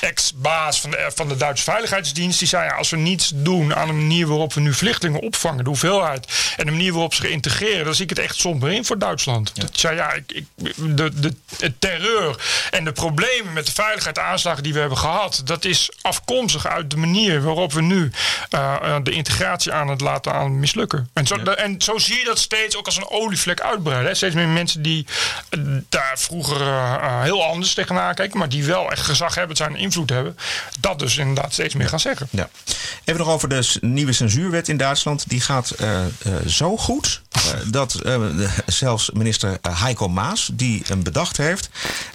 ex-baas van de, van de Duitse Veiligheidsdienst. Die zei, ja, als we niets doen aan de manier waarop we nu vluchtelingen opvangen, de hoeveelheid en de manier waarop ze geïntegreerd, dan zie ik het echt somber in voor Duitsland. Ja. Dat zei ja, ik, ik, de, de, de terreur en de problemen met de veiligheid, de aanslagen die we hebben gehad, dat is afkomstig uit de manier waarop we nu uh, de integratie aan het laten aan mislukken. En zo, ja. en zo zie je dat steeds ook als een olievlek uitbreiden. Hè? Steeds meer mensen die uh, daar vroeger uh, heel anders tegenaan kijken, maar die wel echt gezag hebben, zijn invloed hebben, dat dus inderdaad steeds meer gaan zeggen. Ja. Even nog over de nieuwe censuurwet in Duitsland. Die gaat uh, uh, zo goed. dat eh, de- zelfs minister eh, Heiko Maas, die hem bedacht heeft,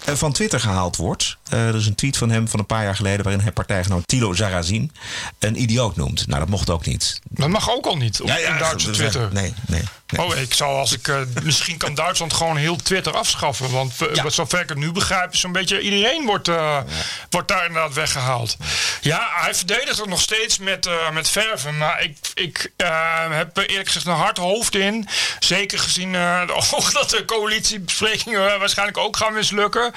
eh, van Twitter gehaald wordt. Eh, er is een tweet van hem van een paar jaar geleden waarin hij partijgenoot Tilo Zarazin een idioot noemt. Nou, dat mocht ook niet. Dat mag ook al niet op Ja, ja, Duitse dat Twitter. nee, nee. Oh, ik zou als ik. eh, [LAUGHS] misschien kan Duitsland gewoon heel Twitter afschaffen. Want uh, wat zover ik het nu begrijp, is zo'n beetje iedereen wordt, eh, wordt daar inderdaad weggehaald. Ja, hij verdedigt het nog steeds met, eh, met verven. Maar ik, ik eh, heb eerlijk gezegd een hard hoofd in. Zeker gezien eh, [LAUGHS] ook dat de coalitiebesprekingen eh, waarschijnlijk ook gaan mislukken.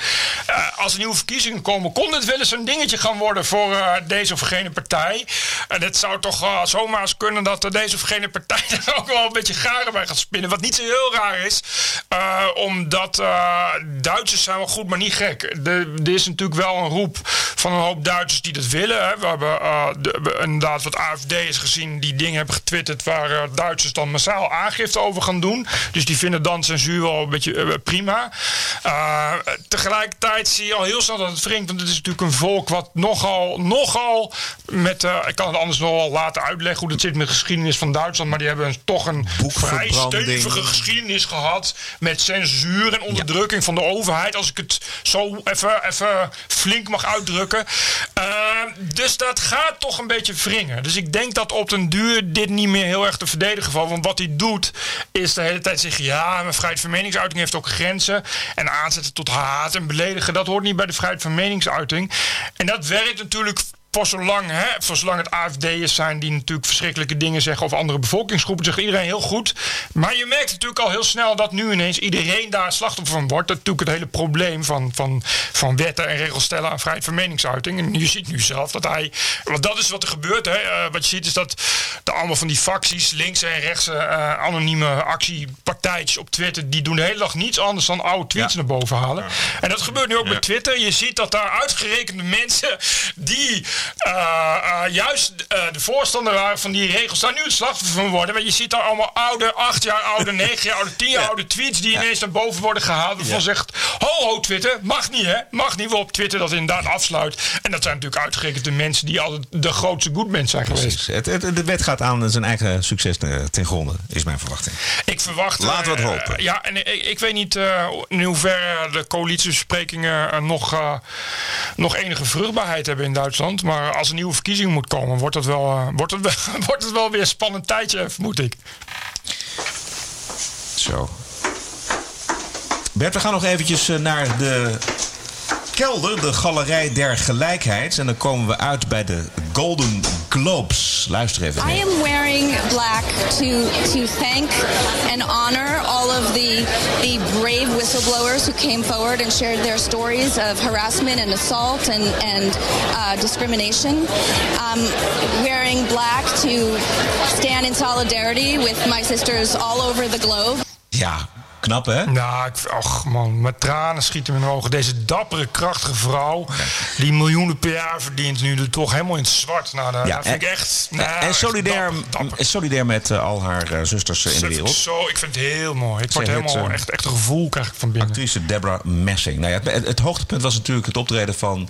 Eh, als er nieuwe verkiezingen komen, kon dit wel eens een dingetje gaan worden voor eh, deze of gene partij. En het zou toch eh, zomaar eens kunnen dat eh, deze of gene partij [LAUGHS] er ook wel een beetje garen bij gaat spinnen. Wat niet zo heel raar is, eh, omdat eh, Duitsers zijn wel goed, maar niet gek. Er is natuurlijk wel een roep van een hoop Duitsers die dat willen. Hè. We hebben eh, de- we- inderdaad wat AFD'ers gezien die dingen hebben getwitterd waar eh, Duitsers dan massaal aangifte over gaan doen. Dus die vinden dan censuur wel een beetje eh, prima. Tegelijkertijd zie je al heel snel dat het wringt, want het is natuurlijk een volk wat nogal, nogal met, ik kan het anders nog wel laten uitleggen hoe dat zit met de geschiedenis van Duitsland, maar die hebben toch een vrij stevige geschiedenis gehad met censuur en onderdrukking van de overheid, als ik het zo even, even flink mag uitdrukken. Eh, dus dat gaat toch een beetje wringen. Dus ik denk dat op den duur dit niet meer heel erg te verdedigen valt. Want wat hij doet, is de hele tijd zeggen: ja, mijn vrijheid van meningsuiting heeft ook grenzen. En aanzetten tot haat en beledigen, dat hoort niet bij de vrijheid van meningsuiting. En dat werkt natuurlijk voor zolang, hè, voor zolang het AFD'ers zijn die natuurlijk verschrikkelijke dingen zeggen over andere bevolkingsgroepen, zegt iedereen heel goed. Maar je merkt natuurlijk al heel snel dat nu ineens iedereen daar slachtoffer van wordt. Dat is natuurlijk het hele probleem van, van, van wetten en regels stellen aan vrijheid van meningsuiting. En je ziet nu zelf dat hij, want dat is wat er gebeurt. Hè. Eh, wat je ziet is dat de allemaal van die facties, linkse en rechtse eh, anonieme actiepartijtjes op Twitter, die doen de hele dag niets anders dan oude tweets naar boven halen. En dat gebeurt nu ook met Twitter. Je ziet dat daar uitgerekende mensen die juist eh, de voorstander waren van die regels daar nu het slachtoffer van worden. Want je ziet daar allemaal oude, acht jaar oude, [LAUGHS] negen jaar oude, tien jaar oude tweets die ineens naar boven worden gehaald. Waarvan zegt, ho ho Twitter, mag niet hè, mag niet. Waarop Twitter dat inderdaad afsluit. En dat zijn natuurlijk uitgerekend de mensen die altijd de grootste goodmens zijn geweest. Het, het- de wet gaat aan zijn eigen succes eh, ten gronde, is mijn verwachting. Ik verwacht. Laten we het eh, hopen. ja, en ik, ik weet niet eh, in hoeverre de coalitiebesprekingen eh, nog, eh, nog enige vruchtbaarheid hebben in Duitsland. Maar als er nieuwe verkiezingen moet komen, wordt het wel, eh, wordt het wel, [LAUGHS] wordt het wel weer een spannend tijdje, vermoed ik. Zo. Bert, we gaan nog eventjes eh, naar de kelder, de Galerij der Gelijkheid. En dan komen we uit bij de Golden Globes. Luister even. I mee. am wearing black to to thank and honor all of the the brave whistleblowers who came forward and shared their stories of harassment and assault and and uh, discrimination. Um, wearing black to stand in solidarity with my sisters all over the globe. Ja, knap hè? Nou, ik, och man, met tranen schieten in mijn ogen. Deze dappere, krachtige vrouw, die miljoenen per jaar verdient, nu er toch helemaal in het zwart. Nou, dat, dat vind ik echt. nou, en solidair, echt dapper, solidair met eh, al haar eh, zusters in de wereld. Zo, ik vind het heel mooi. Ik word helemaal eh, echt, echt een gevoel krijg ik van binnen. Actrice Deborah Messing. Nou ja, het, het, het hoogtepunt was natuurlijk het optreden van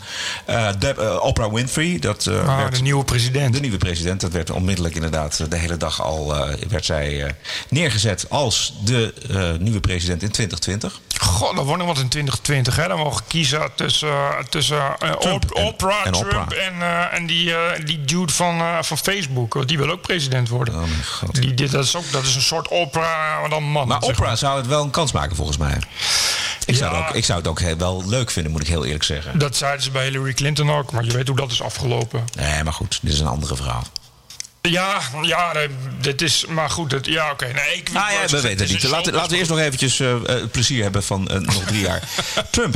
Deb- Oprah Winfrey. Dat, Ah, werd, de nieuwe president. De nieuwe president. Dat werd onmiddellijk inderdaad de hele dag al werd zij neergezet als de nieuwe president in 2020. God, dan wordt nog wat in 2020. Hè? Dan mogen we kiezen tussen, eh, tussen eh, Trump en- Oprah, en Trump Oprah. en, eh, en die, eh, die dude van, eh, van Facebook. Die wil ook president worden. Oh mijn god. Die, dit, dat, is ook, dat is een soort Oprah, maar dan man. Maar Oprah zou het wel een kans maken volgens mij. Ik, zou, Ja. ook, ik zou het ook heel- wel leuk vinden, moet ik heel eerlijk zeggen. Dat zeiden ze bij Hillary Clinton ook, maar je weet hoe dat is afgelopen. Nee, maar goed, dit is een andere verhaal. Ja, ja, dit is. Maar goed, het, ja, oké. Nee, ik, ja, we weten het niet. Laten, laten we eerst nog eventjes eh, eh, het plezier hebben van eh, nog drie jaar. [LAUGHS] Trump.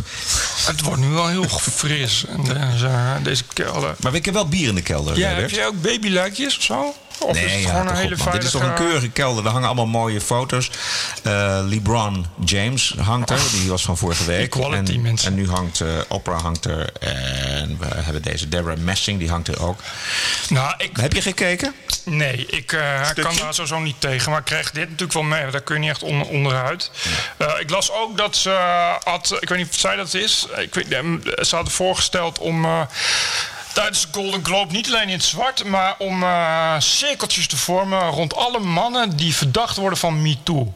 Het wordt nu wel heel fris. En deze, deze kelder. Maar ik heb wel bier in de kelder. Ja, heb jij ook babyluikjes of zo? Of is het nee, gewoon ja, een toch hele. Dit is toch een keurige kelder. Er hangen allemaal mooie foto's. Eh, LeBron James hangt er. Die was van vorige week. Equality, en, mensen. en nu hangt eh, Oprah hangt er. En we hebben deze Deborah Messing. Die hangt er ook. Nou, ik, Heb je gekeken? Nee, ik eh, kan daar sowieso niet tegen. Maar ik kreeg dit natuurlijk wel mee. Daar kun je niet echt on- onderuit. Ik las ook dat ze had... Ik weet niet of zij dat is. Ik weet, ze hadden voorgesteld om... tijdens de Golden Globe niet alleen in het zwart, maar om eh, cirkeltjes te vormen rond alle mannen die verdacht worden van MeToo.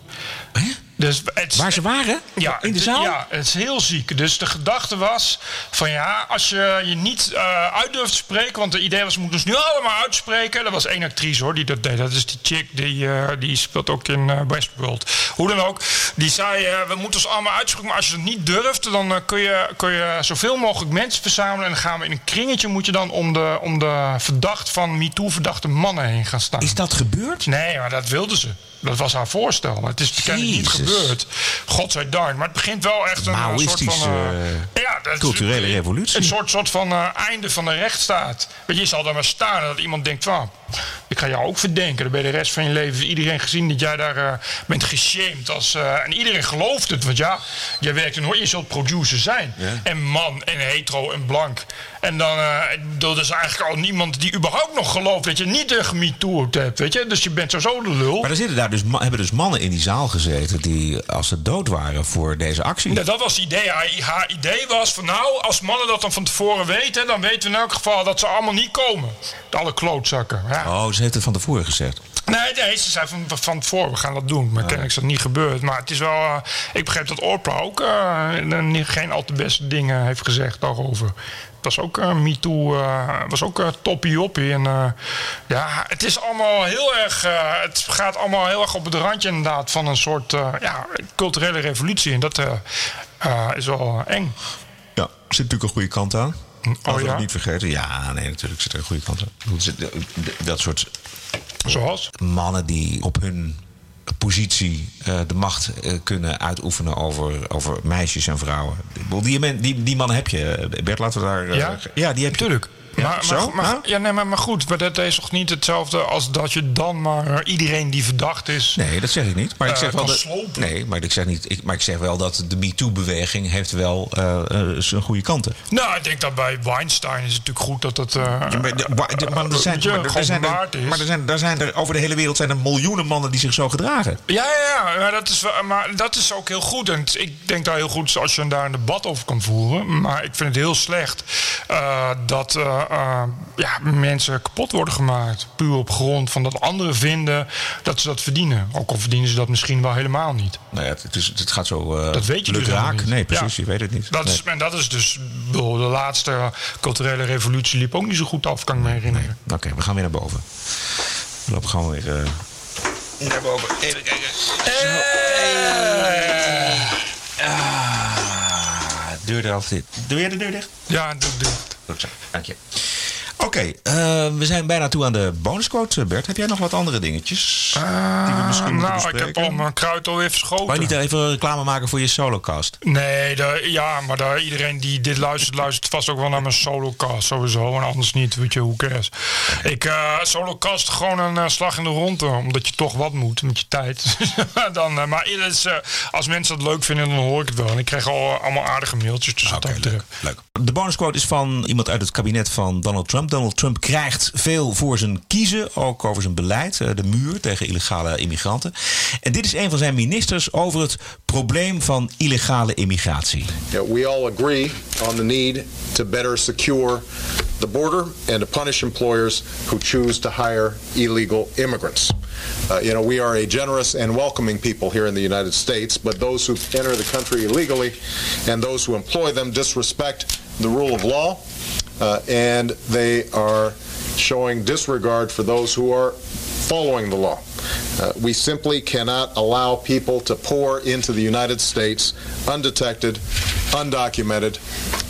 Dus het, Waar ze waren? Ja, In de zaal? Ja, het is heel ziek. Dus de gedachte was van ja, als je je niet eh, uit durft te spreken, want het idee was, we moeten ons nu allemaal uitspreken. Dat was één actrice hoor, die dat deed. Dat is die chick, die, eh, die speelt ook in eh, Westworld. Hoe dan ook, die zei, we moeten ons allemaal uitspreken, maar als je het niet durft, dan kun, je, kun je zoveel mogelijk mensen verzamelen. En dan gaan we in een kringetje, moet je dan om de, om de verdacht van MeToo verdachte mannen heen gaan staan. Is dat gebeurd? Nee, maar dat wilde ze. Dat was haar voorstel. Maar het is kennelijk niet gebeurd. Godzijdank. Maar het begint wel echt een soort van... eh, ja, dat is- culturele revolutie. Een soort, soort van eh, einde van de rechtsstaat. Weet je, zal daar maar staan dat iemand denkt van... Ik ga jou ook verdenken. Dan ben je de rest van je leven iedereen gezien dat jij daar eh, bent geshamed. Als, eh, en iedereen gelooft het. Want ja, jij werkt in je zult producer zijn. Ja. En man, en hetero, en blank. En dan bedoel, er is eigenlijk al niemand die überhaupt nog gelooft dat je niet een gemetoed hebt. Weet je? Dus je bent sowieso de lul. Maar er zitten daar dus, hebben dus mannen in die zaal gezeten die als ze dood waren voor deze actie. Ja, dat was het idee. Haar, haar idee was van nou, als mannen dat dan van tevoren weten, dan weten we in elk geval dat ze allemaal niet komen. Alle klootzakken. Ja. Oh, ze heeft het van tevoren gezegd. Nee, nee, ze zei van, van tevoren, we gaan dat doen. Maar kennelijk is dat niet gebeurd. Maar het is wel, eh, ik begreep dat Oprah ook eh, geen al te beste dingen heeft gezegd daarover. Het was ook eh MeToo, eh was ook eh toppie oppie. En eh, ja, het is allemaal heel erg, eh, het gaat allemaal heel erg op het randje inderdaad van een soort eh, ja, culturele revolutie. En dat eh, eh, is wel eng. Ja, er zit natuurlijk een goede kant aan. Oh, ja? niet vergeten. Ja, nee, natuurlijk zit er een goede kant aan. Zit- Dat soort Zoals? mannen die op hun positie eh, de macht eh, kunnen uitoefenen over, over meisjes en vrouwen. Die, men- die, die mannen heb je. Bert, laten we daar... eh, Ja? ja, die heb je. Tuurlijk. Ja, maar, zo? maar, maar- Ja? nee, maar, maar goed, maar dat is toch niet hetzelfde als dat je dan maar iedereen die verdacht is. Nee, dat zeg ik niet. Maar ik Eh, zeg wel dat, nee, maar ik zeg niet. Ik, maar ik zeg wel dat de MeToo-beweging heeft wel eh, zijn goede kanten. Nou, ik denk dat bij Weinstein is het natuurlijk goed dat Ja, maar, de- maar de- maar er zijn, maar er- er zijn, er- maar er zijn, daar zijn er over de hele wereld zijn er miljoenen mannen die zich zo gedragen. Ja, ja, ja maar, dat is, wel- maar dat is ook heel goed. En het- ik denk daar heel goed als je daar een debat over kan voeren. Maar ik vind het heel slecht dat eh, eh, ja, mensen kapot worden gemaakt. Puur op grond van dat anderen vinden dat ze dat verdienen. Ook al verdienen ze dat misschien wel helemaal niet. Nou ja, het, is, het gaat zo. eh Dat weet je dus raak. niet. Nee, precies. Ja. Je weet het niet. Dat Nee. is, en dat is dus. De laatste culturele revolutie liep ook niet zo goed af, kan ik me herinneren. Oké, we gaan weer naar boven. We lopen gewoon weer. eh, naar boven. Even kijken. Ah, deur eraf dit. Doe jij de deur dicht? Ja, doe dit. Goed zo, dank je. Oké, eh, we zijn bijna toe aan de bonusquote. Bert, heb jij nog wat andere dingetjes? die we misschien moeten nou, ik heb al mijn kruid alweer verschoten. Wou je niet even reclame maken voor je solocast? Nee, de, ja, maar de, iedereen die dit luistert, luistert vast ook wel naar mijn solocast sowieso. En anders niet, weet je, hoe cares. Ik, eh solocast gewoon een eh, slag in de ronde, omdat je toch wat moet met je tijd. [LAUGHS] dan, eh, maar is, eh, als mensen dat leuk vinden, dan hoor ik het wel. En ik krijg al allemaal aardige mailtjes, dus wat dat betreft. Leuk. De bonusquote is van iemand uit het kabinet van Donald Trump. Donald Trump krijgt veel voor zijn kiezen, ook over zijn beleid, eh, de muur tegen illegale immigranten. En dit is een van zijn ministers over het probleem van illegale immigratie. We all agree on the need to better secure the border and to punish employers who choose to hire illegal immigrants. Uh, you know, we are a generous and welcoming people here in the United States, but those who enter the country illegally and those who employ them disrespect the rule of law, uh, and they are showing disregard for those who are following the law. Uh, we simply cannot allow people to pour into the United States undetected, undocumented,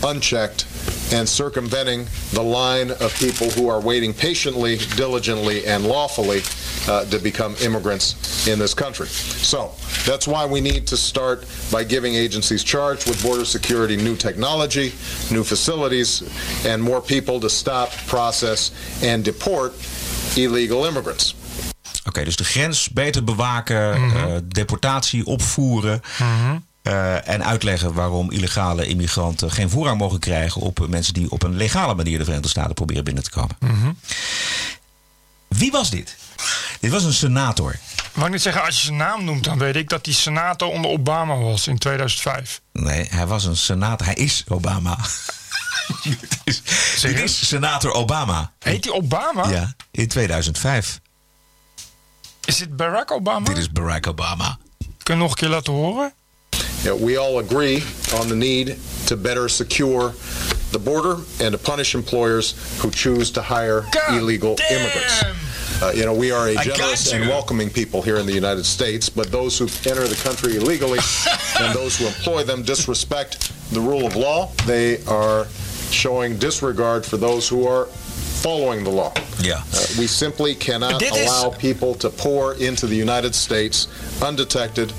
unchecked, and circumventing the line of people who are waiting patiently, diligently, and lawfully uh, to become immigrants in this country. So that's why we need to start by giving agencies charged with border security new technology, new facilities, and more people to stop, process, and deport illegal immigrants. Oké, dus de grens beter bewaken, Mhm. eh, deportatie opvoeren. Eh, en uitleggen waarom illegale immigranten geen voorrang mogen krijgen op mensen die op een legale manier de Verenigde Staten proberen binnen te komen. Mhm. Wie was dit? Dit was een senator. Mag ik niet zeggen, als je zijn naam noemt, dan weet ik dat hij senator onder Obama was in 2005. Nee, hij was een senator. Hij is Obama. [LAUGHS] dit, is, dit is senator Obama. Heet hij Obama? Ja, in 2005. Is dit Barack Obama? Dit is Barack Obama. Kun je nog een keer laten horen? Yeah, we all agree on the need to better secure the border and to punish employers who choose to hire illegal immigrants. Uh, you know, we are a generous and welcoming people here in the United States, but those who enter the country illegally [LAUGHS] and those who employ them disrespect the rule of law. They are showing disregard for those who are following the law. Yeah. Uh, we simply cannot allow people to pour into the United States undetected,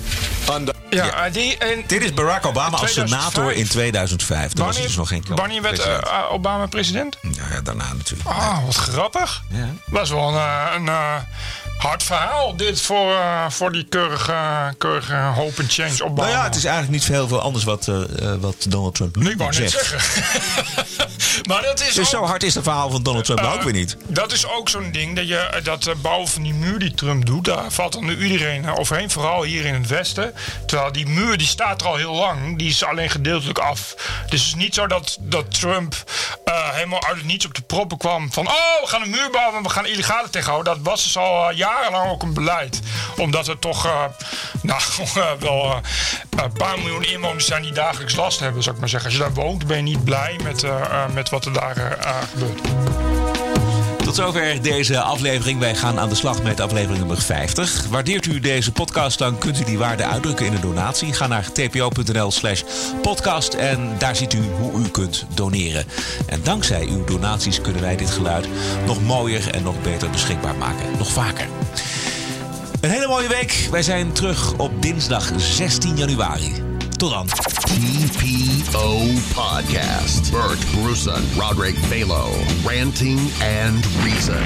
undone. Ja, die, en Dit is Barack Obama als 2005. senator in 2005. Toen was dus nog geen wanneer werd president. eh, Obama president? Ja, ja, daarna natuurlijk. Ah, wat grappig. Ja. Dat is wel een, eh, een eh, hard verhaal dit voor, eh, voor die keurige, keurige hope and change Obama. Nou ja, het is eigenlijk niet veel, veel anders wat, eh, eh, wat Donald Trump nu zegt. zeggen. [LAUGHS] maar dat is Dus ook- zo hard is het verhaal van Donald Trump nou ook weer niet. Dat is ook zo'n ding, dat, je, dat eh, bouwen van die muur die Trump doet, daar valt dan nu iedereen eh, overheen, vooral hier in het Westen. Terwijl die muur die staat er al heel lang, die is alleen gedeeltelijk af. Dus het is niet zo dat, dat Trump eh, helemaal uit het niets op de proppen kwam van, oh, we gaan een muur bouwen, we gaan illegale tegenhouden. Dat was dus al eh, jarenlang ook een beleid. Omdat er toch eh, nou, [LAUGHS] wel een paar miljoen inwoners zijn die dagelijks last hebben, zou ik maar zeggen. Als je daar woont, ben je niet blij met, met wat er daar gebeurt. Tot zover deze aflevering. Wij gaan aan de slag met aflevering nummer 50. Waardeert u deze podcast, dan kunt u die waarde uitdrukken in een donatie. Ga naar tpo.nl slash podcast en daar ziet u hoe u kunt doneren. En dankzij uw donaties kunnen wij dit geluid nog mooier en nog beter beschikbaar maken. Nog vaker. Een hele mooie week. Wij zijn terug op dinsdag 16 januari. Tot dan. TPO Podcast. Bert Bruson, Roderick Balo, Ranting and Reason.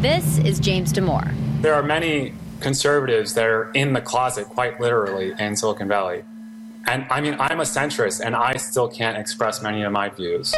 This is James Damore. There are many conservatives that are in the closet, quite literally, in Silicon Valley. And I mean, I'm a centrist and I still can't express many of my views.